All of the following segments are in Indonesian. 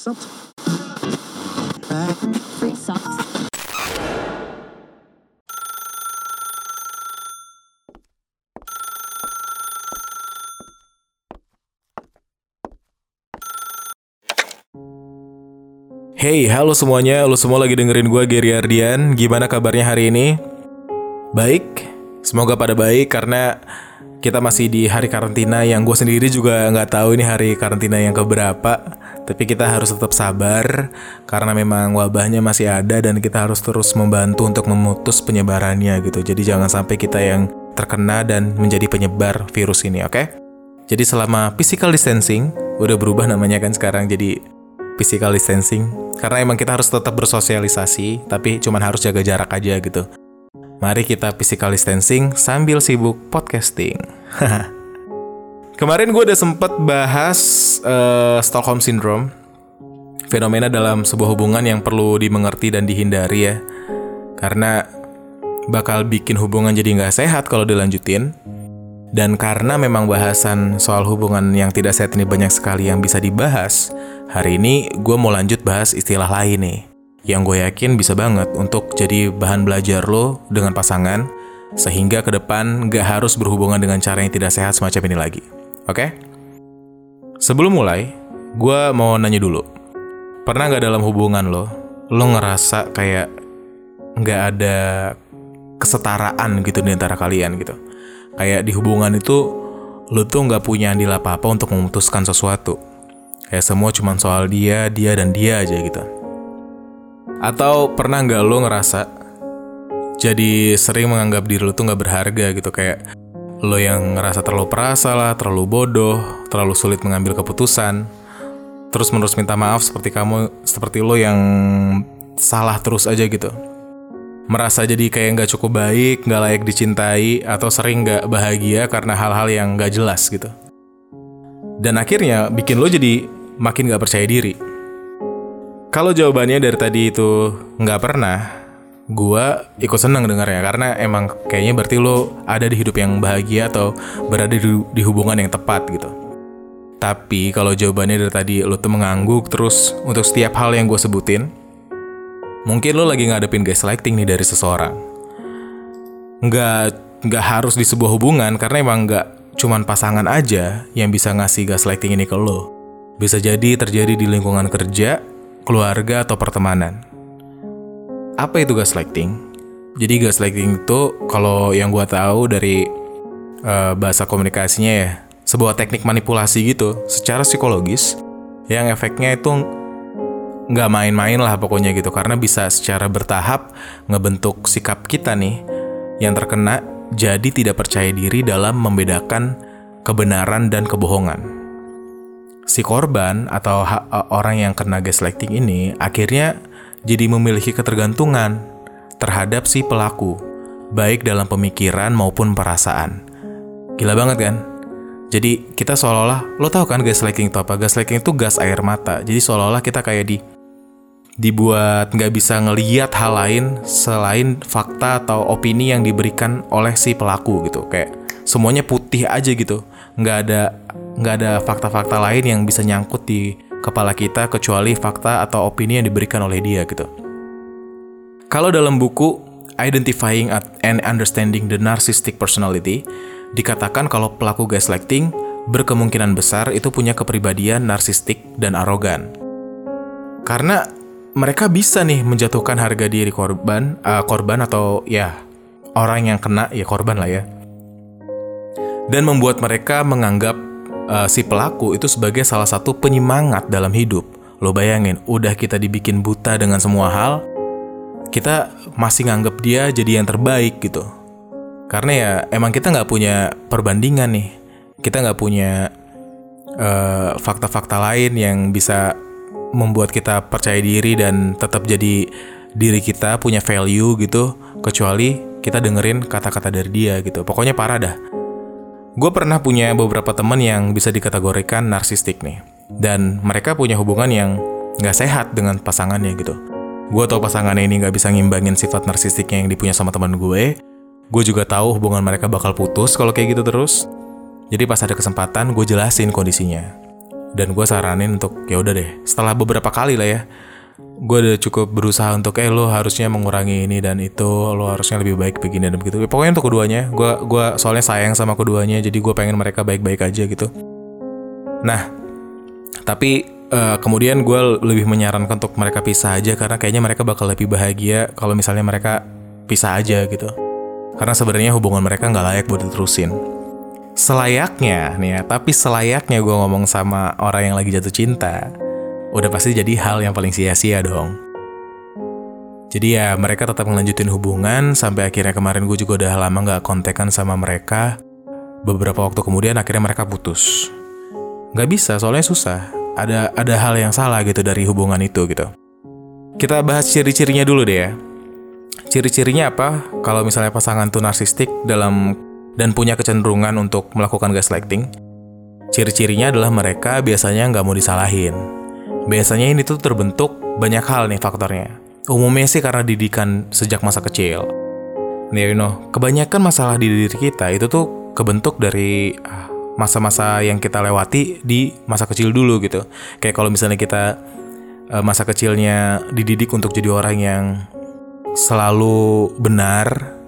Free socks. Hey, halo semuanya. Lu semua lagi dengerin gue Gary Ardian. Gimana kabarnya hari ini? Baik. Semoga pada baik karena kita masih di hari karantina yang gue sendiri juga nggak tahu ini hari karantina yang keberapa. Tapi kita harus tetap sabar karena memang wabahnya masih ada dan kita harus terus membantu untuk memutus penyebarannya gitu. Jadi jangan sampai kita yang terkena dan menjadi penyebar virus ini, oke? Jadi selama physical distancing udah berubah namanya kan sekarang jadi physical distancing karena emang kita harus tetap bersosialisasi tapi cuman harus jaga jarak aja gitu. Mari kita physical distancing sambil sibuk podcasting. Kemarin gue udah sempet bahas eh, Stockholm Syndrome, fenomena dalam sebuah hubungan yang perlu dimengerti dan dihindari ya, karena bakal bikin hubungan jadi nggak sehat kalau dilanjutin. Dan karena memang bahasan soal hubungan yang tidak sehat ini banyak sekali yang bisa dibahas, hari ini gue mau lanjut bahas istilah lain nih. Yang gue yakin bisa banget untuk jadi bahan belajar lo dengan pasangan, sehingga ke depan gak harus berhubungan dengan cara yang tidak sehat semacam ini lagi. Oke? Sebelum mulai, gue mau nanya dulu. Pernah gak dalam hubungan lo, lo ngerasa kayak gak ada kesetaraan gitu di antara kalian gitu? kayak di hubungan itu lu tuh nggak punya andil apa-apa untuk memutuskan sesuatu. Kayak semua cuma soal dia, dia dan dia aja gitu. Atau pernah nggak lo ngerasa jadi sering menganggap diri lu tuh nggak berharga gitu kayak lo yang ngerasa terlalu perasa lah, terlalu bodoh, terlalu sulit mengambil keputusan. Terus menerus minta maaf seperti kamu, seperti lo yang salah terus aja gitu merasa jadi kayak nggak cukup baik, nggak layak dicintai, atau sering nggak bahagia karena hal-hal yang nggak jelas gitu. Dan akhirnya bikin lo jadi makin nggak percaya diri. Kalau jawabannya dari tadi itu nggak pernah, gua ikut seneng dengarnya karena emang kayaknya berarti lo ada di hidup yang bahagia atau berada di, di hubungan yang tepat gitu. Tapi kalau jawabannya dari tadi lo tuh mengangguk terus untuk setiap hal yang gue sebutin, Mungkin lo lagi ngadepin gaslighting nih dari seseorang. Nggak, nggak harus di sebuah hubungan karena emang nggak cuman pasangan aja yang bisa ngasih gaslighting ini ke lo. Bisa jadi terjadi di lingkungan kerja, keluarga, atau pertemanan. Apa itu gaslighting? Jadi gaslighting itu kalau yang gue tahu dari uh, bahasa komunikasinya ya, sebuah teknik manipulasi gitu secara psikologis yang efeknya itu nggak main-main lah pokoknya gitu karena bisa secara bertahap ngebentuk sikap kita nih yang terkena jadi tidak percaya diri dalam membedakan kebenaran dan kebohongan. Si korban atau orang yang kena gaslighting ini akhirnya jadi memiliki ketergantungan terhadap si pelaku, baik dalam pemikiran maupun perasaan. Gila banget kan? Jadi kita seolah-olah, lo tau kan gaslighting itu apa? Gaslighting itu gas air mata. Jadi seolah-olah kita kayak di dibuat nggak bisa ngeliat hal lain selain fakta atau opini yang diberikan oleh si pelaku gitu kayak semuanya putih aja gitu nggak ada nggak ada fakta-fakta lain yang bisa nyangkut di kepala kita kecuali fakta atau opini yang diberikan oleh dia gitu. Kalau dalam buku Identifying and Understanding the Narcissistic Personality dikatakan kalau pelaku gaslighting berkemungkinan besar itu punya kepribadian narsistik dan arogan. Karena mereka bisa nih menjatuhkan harga diri korban, uh, korban atau ya orang yang kena ya korban lah ya, dan membuat mereka menganggap uh, si pelaku itu sebagai salah satu penyemangat dalam hidup. Lo bayangin, udah kita dibikin buta dengan semua hal, kita masih nganggap dia jadi yang terbaik gitu. Karena ya emang kita nggak punya perbandingan nih, kita nggak punya fakta-fakta uh, lain yang bisa membuat kita percaya diri dan tetap jadi diri kita punya value gitu kecuali kita dengerin kata-kata dari dia gitu pokoknya parah dah gue pernah punya beberapa teman yang bisa dikategorikan narsistik nih. Dan mereka punya hubungan yang nggak sehat dengan pasangannya gitu. Gue tau pasangannya ini nggak bisa ngimbangin sifat narsistiknya yang dipunya sama teman gue. Gue juga tahu hubungan mereka bakal putus kalau kayak gitu terus. Jadi pas ada kesempatan gue jelasin kondisinya. Dan gue saranin untuk ya udah deh setelah beberapa kali lah ya gue udah cukup berusaha untuk eh lo harusnya mengurangi ini dan itu lo harusnya lebih baik begini dan begitu. Pokoknya untuk keduanya gue gua soalnya sayang sama keduanya jadi gue pengen mereka baik-baik aja gitu. Nah tapi uh, kemudian gue lebih menyarankan untuk mereka pisah aja karena kayaknya mereka bakal lebih bahagia kalau misalnya mereka pisah aja gitu. Karena sebenarnya hubungan mereka nggak layak buat diterusin. Selayaknya nih ya tapi selayaknya gue ngomong sama orang yang lagi jatuh cinta udah pasti jadi hal yang paling sia-sia dong. Jadi ya mereka tetap ngelanjutin hubungan sampai akhirnya kemarin gue juga udah lama gak kontekan sama mereka. Beberapa waktu kemudian akhirnya mereka putus. Gak bisa soalnya susah. Ada ada hal yang salah gitu dari hubungan itu gitu. Kita bahas ciri-cirinya dulu deh ya. Ciri-cirinya apa? Kalau misalnya pasangan tuh narsistik dalam dan punya kecenderungan untuk melakukan gaslighting, ciri-cirinya adalah mereka biasanya nggak mau disalahin Biasanya ini tuh terbentuk banyak hal nih faktornya. Umumnya sih karena didikan sejak masa kecil. Nih, you know, kebanyakan masalah di diri kita itu tuh kebentuk dari ah, masa-masa yang kita lewati di masa kecil dulu gitu. Kayak kalau misalnya kita eh, masa kecilnya dididik untuk jadi orang yang selalu benar,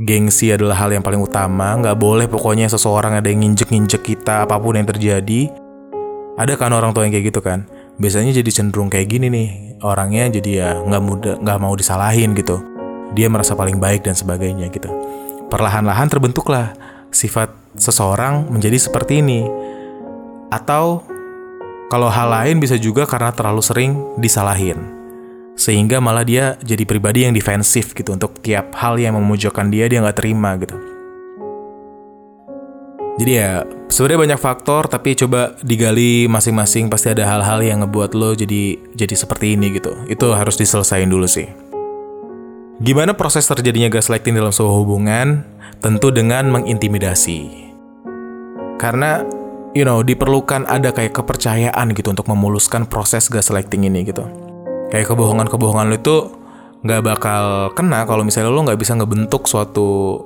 gengsi adalah hal yang paling utama, nggak boleh pokoknya seseorang ada yang nginjek-nginjek kita apa pun yang terjadi. Ada kan orang tua yang kayak gitu kan? Biasanya jadi cenderung kayak gini nih. Orangnya jadi ya nggak mudah nggak mau disalahin gitu. Dia merasa paling baik dan sebagainya gitu. Perlahan-lahan terbentuklah sifat seseorang menjadi seperti ini. Atau kalau hal lain bisa juga karena terlalu sering disalahin. Sehingga malah dia jadi pribadi yang defensif gitu untuk tiap hal yang memojokkan dia dia nggak terima gitu jadi ya sebenarnya banyak faktor tapi coba digali masing-masing pasti ada hal-hal yang ngebuat lo jadi jadi seperti ini gitu. Itu harus diselesain dulu sih. Gimana proses terjadinya gaslighting dalam sebuah hubungan? Tentu dengan mengintimidasi. Karena you know diperlukan ada kayak kepercayaan gitu untuk memuluskan proses gaslighting ini gitu. Kayak kebohongan-kebohongan lo itu nggak bakal kena kalau misalnya lo nggak bisa ngebentuk suatu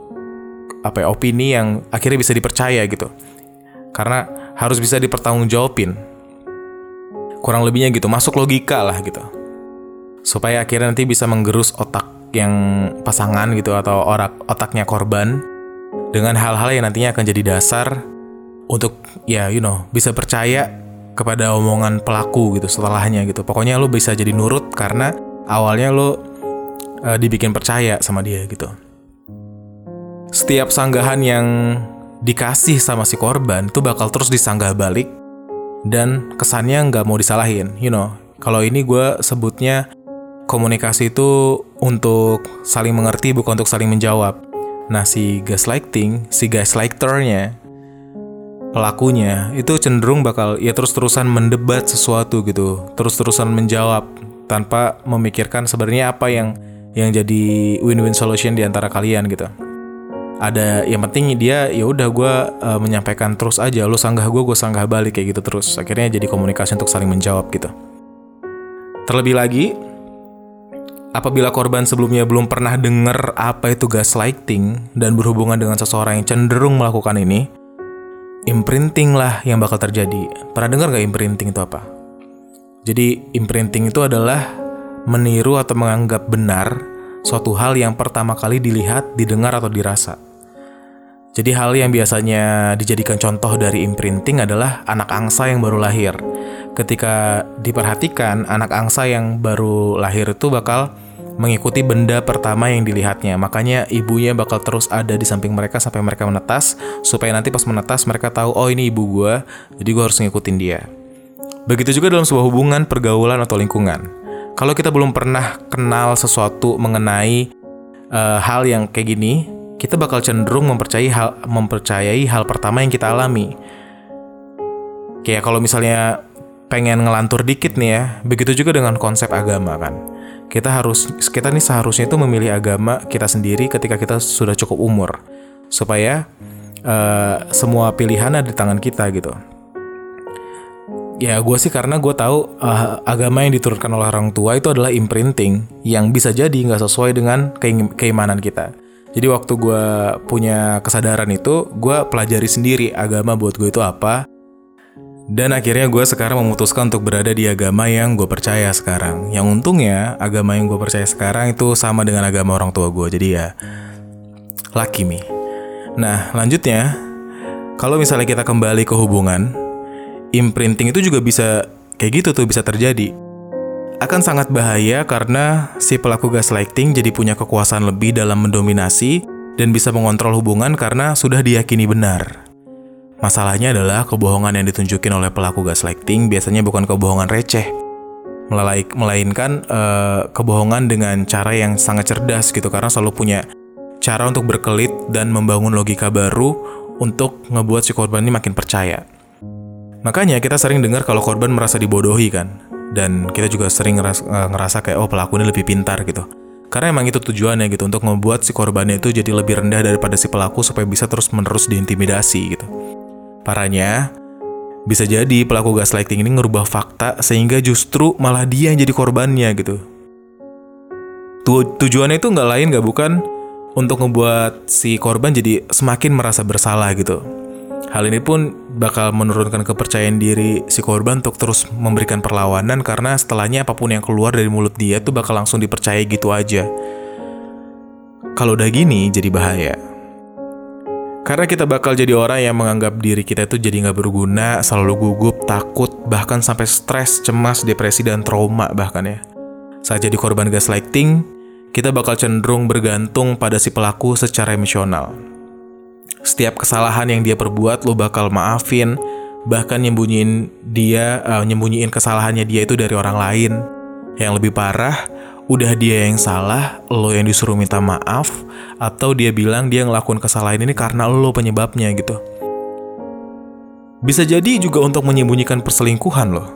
apa ya, opini yang akhirnya bisa dipercaya gitu. Karena harus bisa dipertanggungjawabin. Kurang lebihnya gitu, masuk logika lah gitu. Supaya akhirnya nanti bisa menggerus otak yang pasangan gitu atau orak otaknya korban dengan hal-hal yang nantinya akan jadi dasar untuk ya you know bisa percaya kepada omongan pelaku gitu setelahnya gitu. Pokoknya lo bisa jadi nurut karena awalnya lo uh, dibikin percaya sama dia gitu setiap sanggahan yang dikasih sama si korban itu bakal terus disanggah balik dan kesannya nggak mau disalahin, you know. Kalau ini gue sebutnya komunikasi itu untuk saling mengerti bukan untuk saling menjawab. Nah si gaslighting, si gaslighternya, pelakunya itu cenderung bakal ya terus-terusan mendebat sesuatu gitu, terus-terusan menjawab tanpa memikirkan sebenarnya apa yang yang jadi win-win solution di antara kalian gitu ada yang penting dia ya udah gue uh, menyampaikan terus aja lu sanggah gue gue sanggah balik kayak gitu terus. Akhirnya jadi komunikasi untuk saling menjawab gitu. Terlebih lagi apabila korban sebelumnya belum pernah dengar apa itu gaslighting dan berhubungan dengan seseorang yang cenderung melakukan ini imprinting lah yang bakal terjadi. Pernah dengar gak imprinting itu apa? Jadi imprinting itu adalah meniru atau menganggap benar suatu hal yang pertama kali dilihat, didengar, atau dirasa. Jadi hal yang biasanya dijadikan contoh dari imprinting adalah anak angsa yang baru lahir. Ketika diperhatikan, anak angsa yang baru lahir itu bakal mengikuti benda pertama yang dilihatnya. Makanya ibunya bakal terus ada di samping mereka sampai mereka menetas, supaya nanti pas menetas mereka tahu, oh ini ibu gue, jadi gue harus ngikutin dia. Begitu juga dalam sebuah hubungan, pergaulan, atau lingkungan. Kalau kita belum pernah kenal sesuatu mengenai uh, hal yang kayak gini, kita bakal cenderung mempercayai hal mempercayai hal pertama yang kita alami. Kayak kalau misalnya pengen ngelantur dikit nih ya, begitu juga dengan konsep agama kan. Kita harus kita nih seharusnya itu memilih agama kita sendiri ketika kita sudah cukup umur supaya uh, semua pilihan ada di tangan kita gitu. Ya gue sih karena gue tahu uh, agama yang diturunkan oleh orang tua itu adalah imprinting yang bisa jadi nggak sesuai dengan keimanan kita. Jadi waktu gue punya kesadaran itu, gue pelajari sendiri agama buat gue itu apa. Dan akhirnya gue sekarang memutuskan untuk berada di agama yang gue percaya sekarang. Yang untungnya agama yang gue percaya sekarang itu sama dengan agama orang tua gue. Jadi ya, lucky me. Nah lanjutnya, kalau misalnya kita kembali ke hubungan, imprinting itu juga bisa kayak gitu tuh bisa terjadi. Akan sangat bahaya karena si pelaku gaslighting jadi punya kekuasaan lebih dalam mendominasi dan bisa mengontrol hubungan karena sudah diyakini benar. Masalahnya adalah kebohongan yang ditunjukin oleh pelaku gaslighting biasanya bukan kebohongan receh, melainkan uh, kebohongan dengan cara yang sangat cerdas gitu karena selalu punya cara untuk berkelit dan membangun logika baru untuk ngebuat si korban ini makin percaya. Makanya kita sering dengar kalau korban merasa dibodohi kan, dan kita juga sering ngerasa, eh, ngerasa kayak oh pelaku ini lebih pintar gitu. Karena emang itu tujuannya gitu untuk membuat si korbannya itu jadi lebih rendah daripada si pelaku supaya bisa terus menerus diintimidasi gitu. Parahnya, bisa jadi pelaku gaslighting ini ngerubah fakta sehingga justru malah dia yang jadi korbannya gitu. Tu tujuannya itu nggak lain nggak bukan untuk ngebuat si korban jadi semakin merasa bersalah gitu. Hal ini pun bakal menurunkan kepercayaan diri si korban untuk terus memberikan perlawanan karena setelahnya apa pun yang keluar dari mulut dia tuh bakal langsung dipercaya gitu aja. Kalau udah gini jadi bahaya. Karena kita bakal jadi orang yang menganggap diri kita itu jadi nggak berguna, selalu gugup, takut, bahkan sampai stres, cemas, depresi, dan trauma bahkan ya. Saat jadi korban gaslighting, kita bakal cenderung bergantung pada si pelaku secara emosional. Setiap kesalahan yang dia perbuat, lo bakal maafin, bahkan nyembunyiin dia, uh, nyembunyiin kesalahannya dia itu dari orang lain. Yang lebih parah, udah dia yang salah, lo yang disuruh minta maaf, atau dia bilang dia ngelakuin kesalahan ini karena lo penyebabnya gitu. Bisa jadi juga untuk menyembunyikan perselingkuhan loh.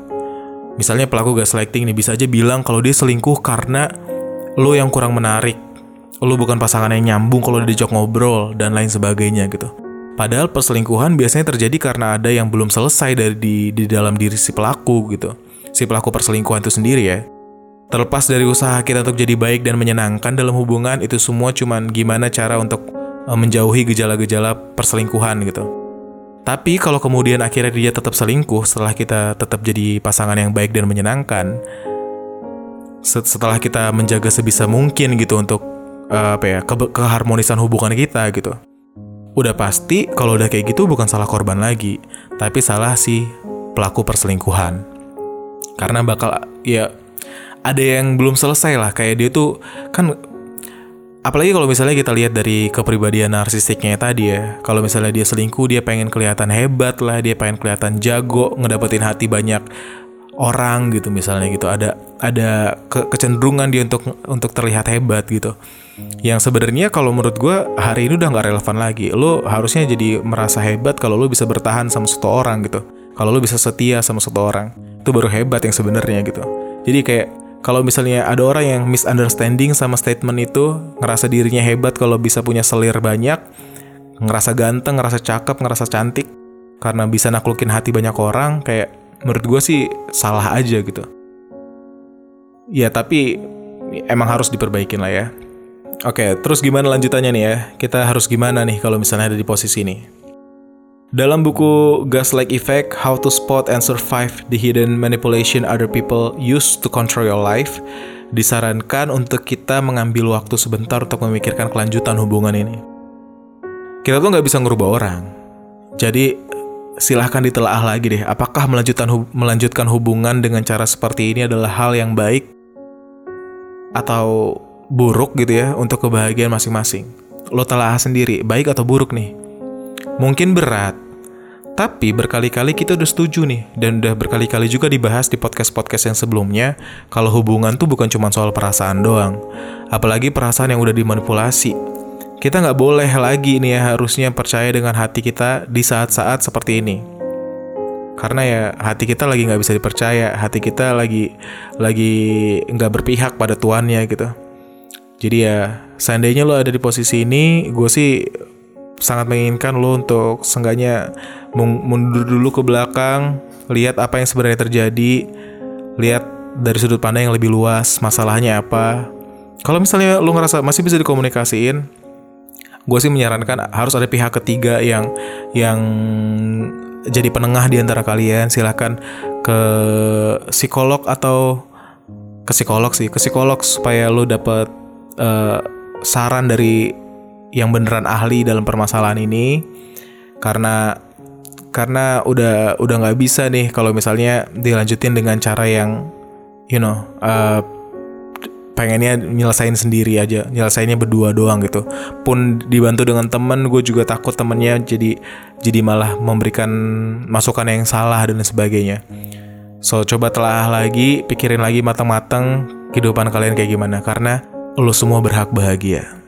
Misalnya pelaku gaslighting nih bisa aja bilang kalau dia selingkuh karena lo yang kurang menarik, lo bukan pasangan yang nyambung kalau diajak ngobrol dan lain sebagainya gitu. Padahal perselingkuhan biasanya terjadi karena ada yang belum selesai dari di, di dalam diri si pelaku gitu. Si pelaku perselingkuhan itu sendiri ya. Terlepas dari usaha kita untuk jadi baik dan menyenangkan dalam hubungan, itu semua cuman gimana cara untuk uh, menjauhi gejala-gejala perselingkuhan gitu. Tapi kalau kemudian akhirnya dia tetap selingkuh setelah kita tetap jadi pasangan yang baik dan menyenangkan, setelah kita menjaga sebisa mungkin gitu untuk uh, apa ya ke keharmonisan hubungan kita gitu. Udah pasti kalau udah kayak gitu bukan salah korban lagi, tapi salah si pelaku perselingkuhan. Karena bakal ya ada yang belum selesai lah kayak dia tuh kan apalagi kalau misalnya kita lihat dari kepribadian narsistiknya tadi ya kalau misalnya dia selingkuh dia pengen kelihatan hebat lah dia pengen kelihatan jago ngedapetin hati banyak orang gitu misalnya gitu. Ada ada ke kecenderungan dia untuk untuk terlihat hebat gitu. Yang sebenarnya kalau menurut gue hari ini udah nggak relevan lagi. Lo harusnya jadi merasa hebat kalau lo bisa bertahan sama satu orang gitu. Kalau lo bisa setia sama satu orang. Itu baru hebat yang sebenarnya gitu. Jadi kayak kalau misalnya ada orang yang misunderstanding sama statement itu, ngerasa dirinya hebat kalau bisa punya selir banyak, ngerasa ganteng, ngerasa cakep, ngerasa cantik, karena bisa naklukin hati banyak orang, kayak menurut gue sih salah aja gitu. Ya tapi emang harus diperbaikin lah ya. Oke, terus gimana lanjutannya nih ya? Kita harus gimana nih kalau misalnya ada di posisi ini? Dalam buku Gaslight Effect, How to Spot and Survive the Hidden Manipulation Other People Use to Control Your Life, disarankan untuk kita mengambil waktu sebentar untuk memikirkan kelanjutan hubungan ini. Kita tuh nggak bisa ngerubah orang. Jadi, silahkan ditelaah lagi deh, apakah melanjutkan, hub melanjutkan hubungan dengan cara seperti ini adalah hal yang baik atau buruk gitu ya untuk kebahagiaan masing-masing. Lo telah sendiri, baik atau buruk nih. Mungkin berat, tapi berkali-kali kita udah setuju nih, dan udah berkali-kali juga dibahas di podcast-podcast yang sebelumnya, kalau hubungan tuh bukan cuma soal perasaan doang. Apalagi perasaan yang udah dimanipulasi. Kita nggak boleh lagi nih ya harusnya percaya dengan hati kita di saat-saat seperti ini. Karena ya hati kita lagi nggak bisa dipercaya, hati kita lagi lagi nggak berpihak pada tuannya gitu. Jadi ya seandainya lo ada di posisi ini, gue sih sangat menginginkan lo untuk seenggaknya mundur dulu ke belakang, lihat apa yang sebenarnya terjadi, lihat dari sudut pandang yang lebih luas, masalahnya apa. Kalau misalnya lo ngerasa masih bisa dikomunikasiin, gue sih menyarankan harus ada pihak ketiga yang yang jadi penengah di antara kalian. Silahkan ke psikolog atau ke psikolog sih ke psikolog supaya lu dapet eh, saran dari yang beneran ahli dalam permasalahan ini. Karena karena udah udah nggak bisa nih kalau misalnya dilanjutin dengan cara yang you know eh, pengennya nyelesain sendiri aja nyelesainnya berdua doang gitu. Pun dibantu dengan temen gue juga takut temennya jadi jadi malah memberikan masukan yang salah dan sebagainya. So coba telah lagi pikirin lagi matang-matang kehidupan kalian kayak gimana. Karena lo semua berhak bahagia.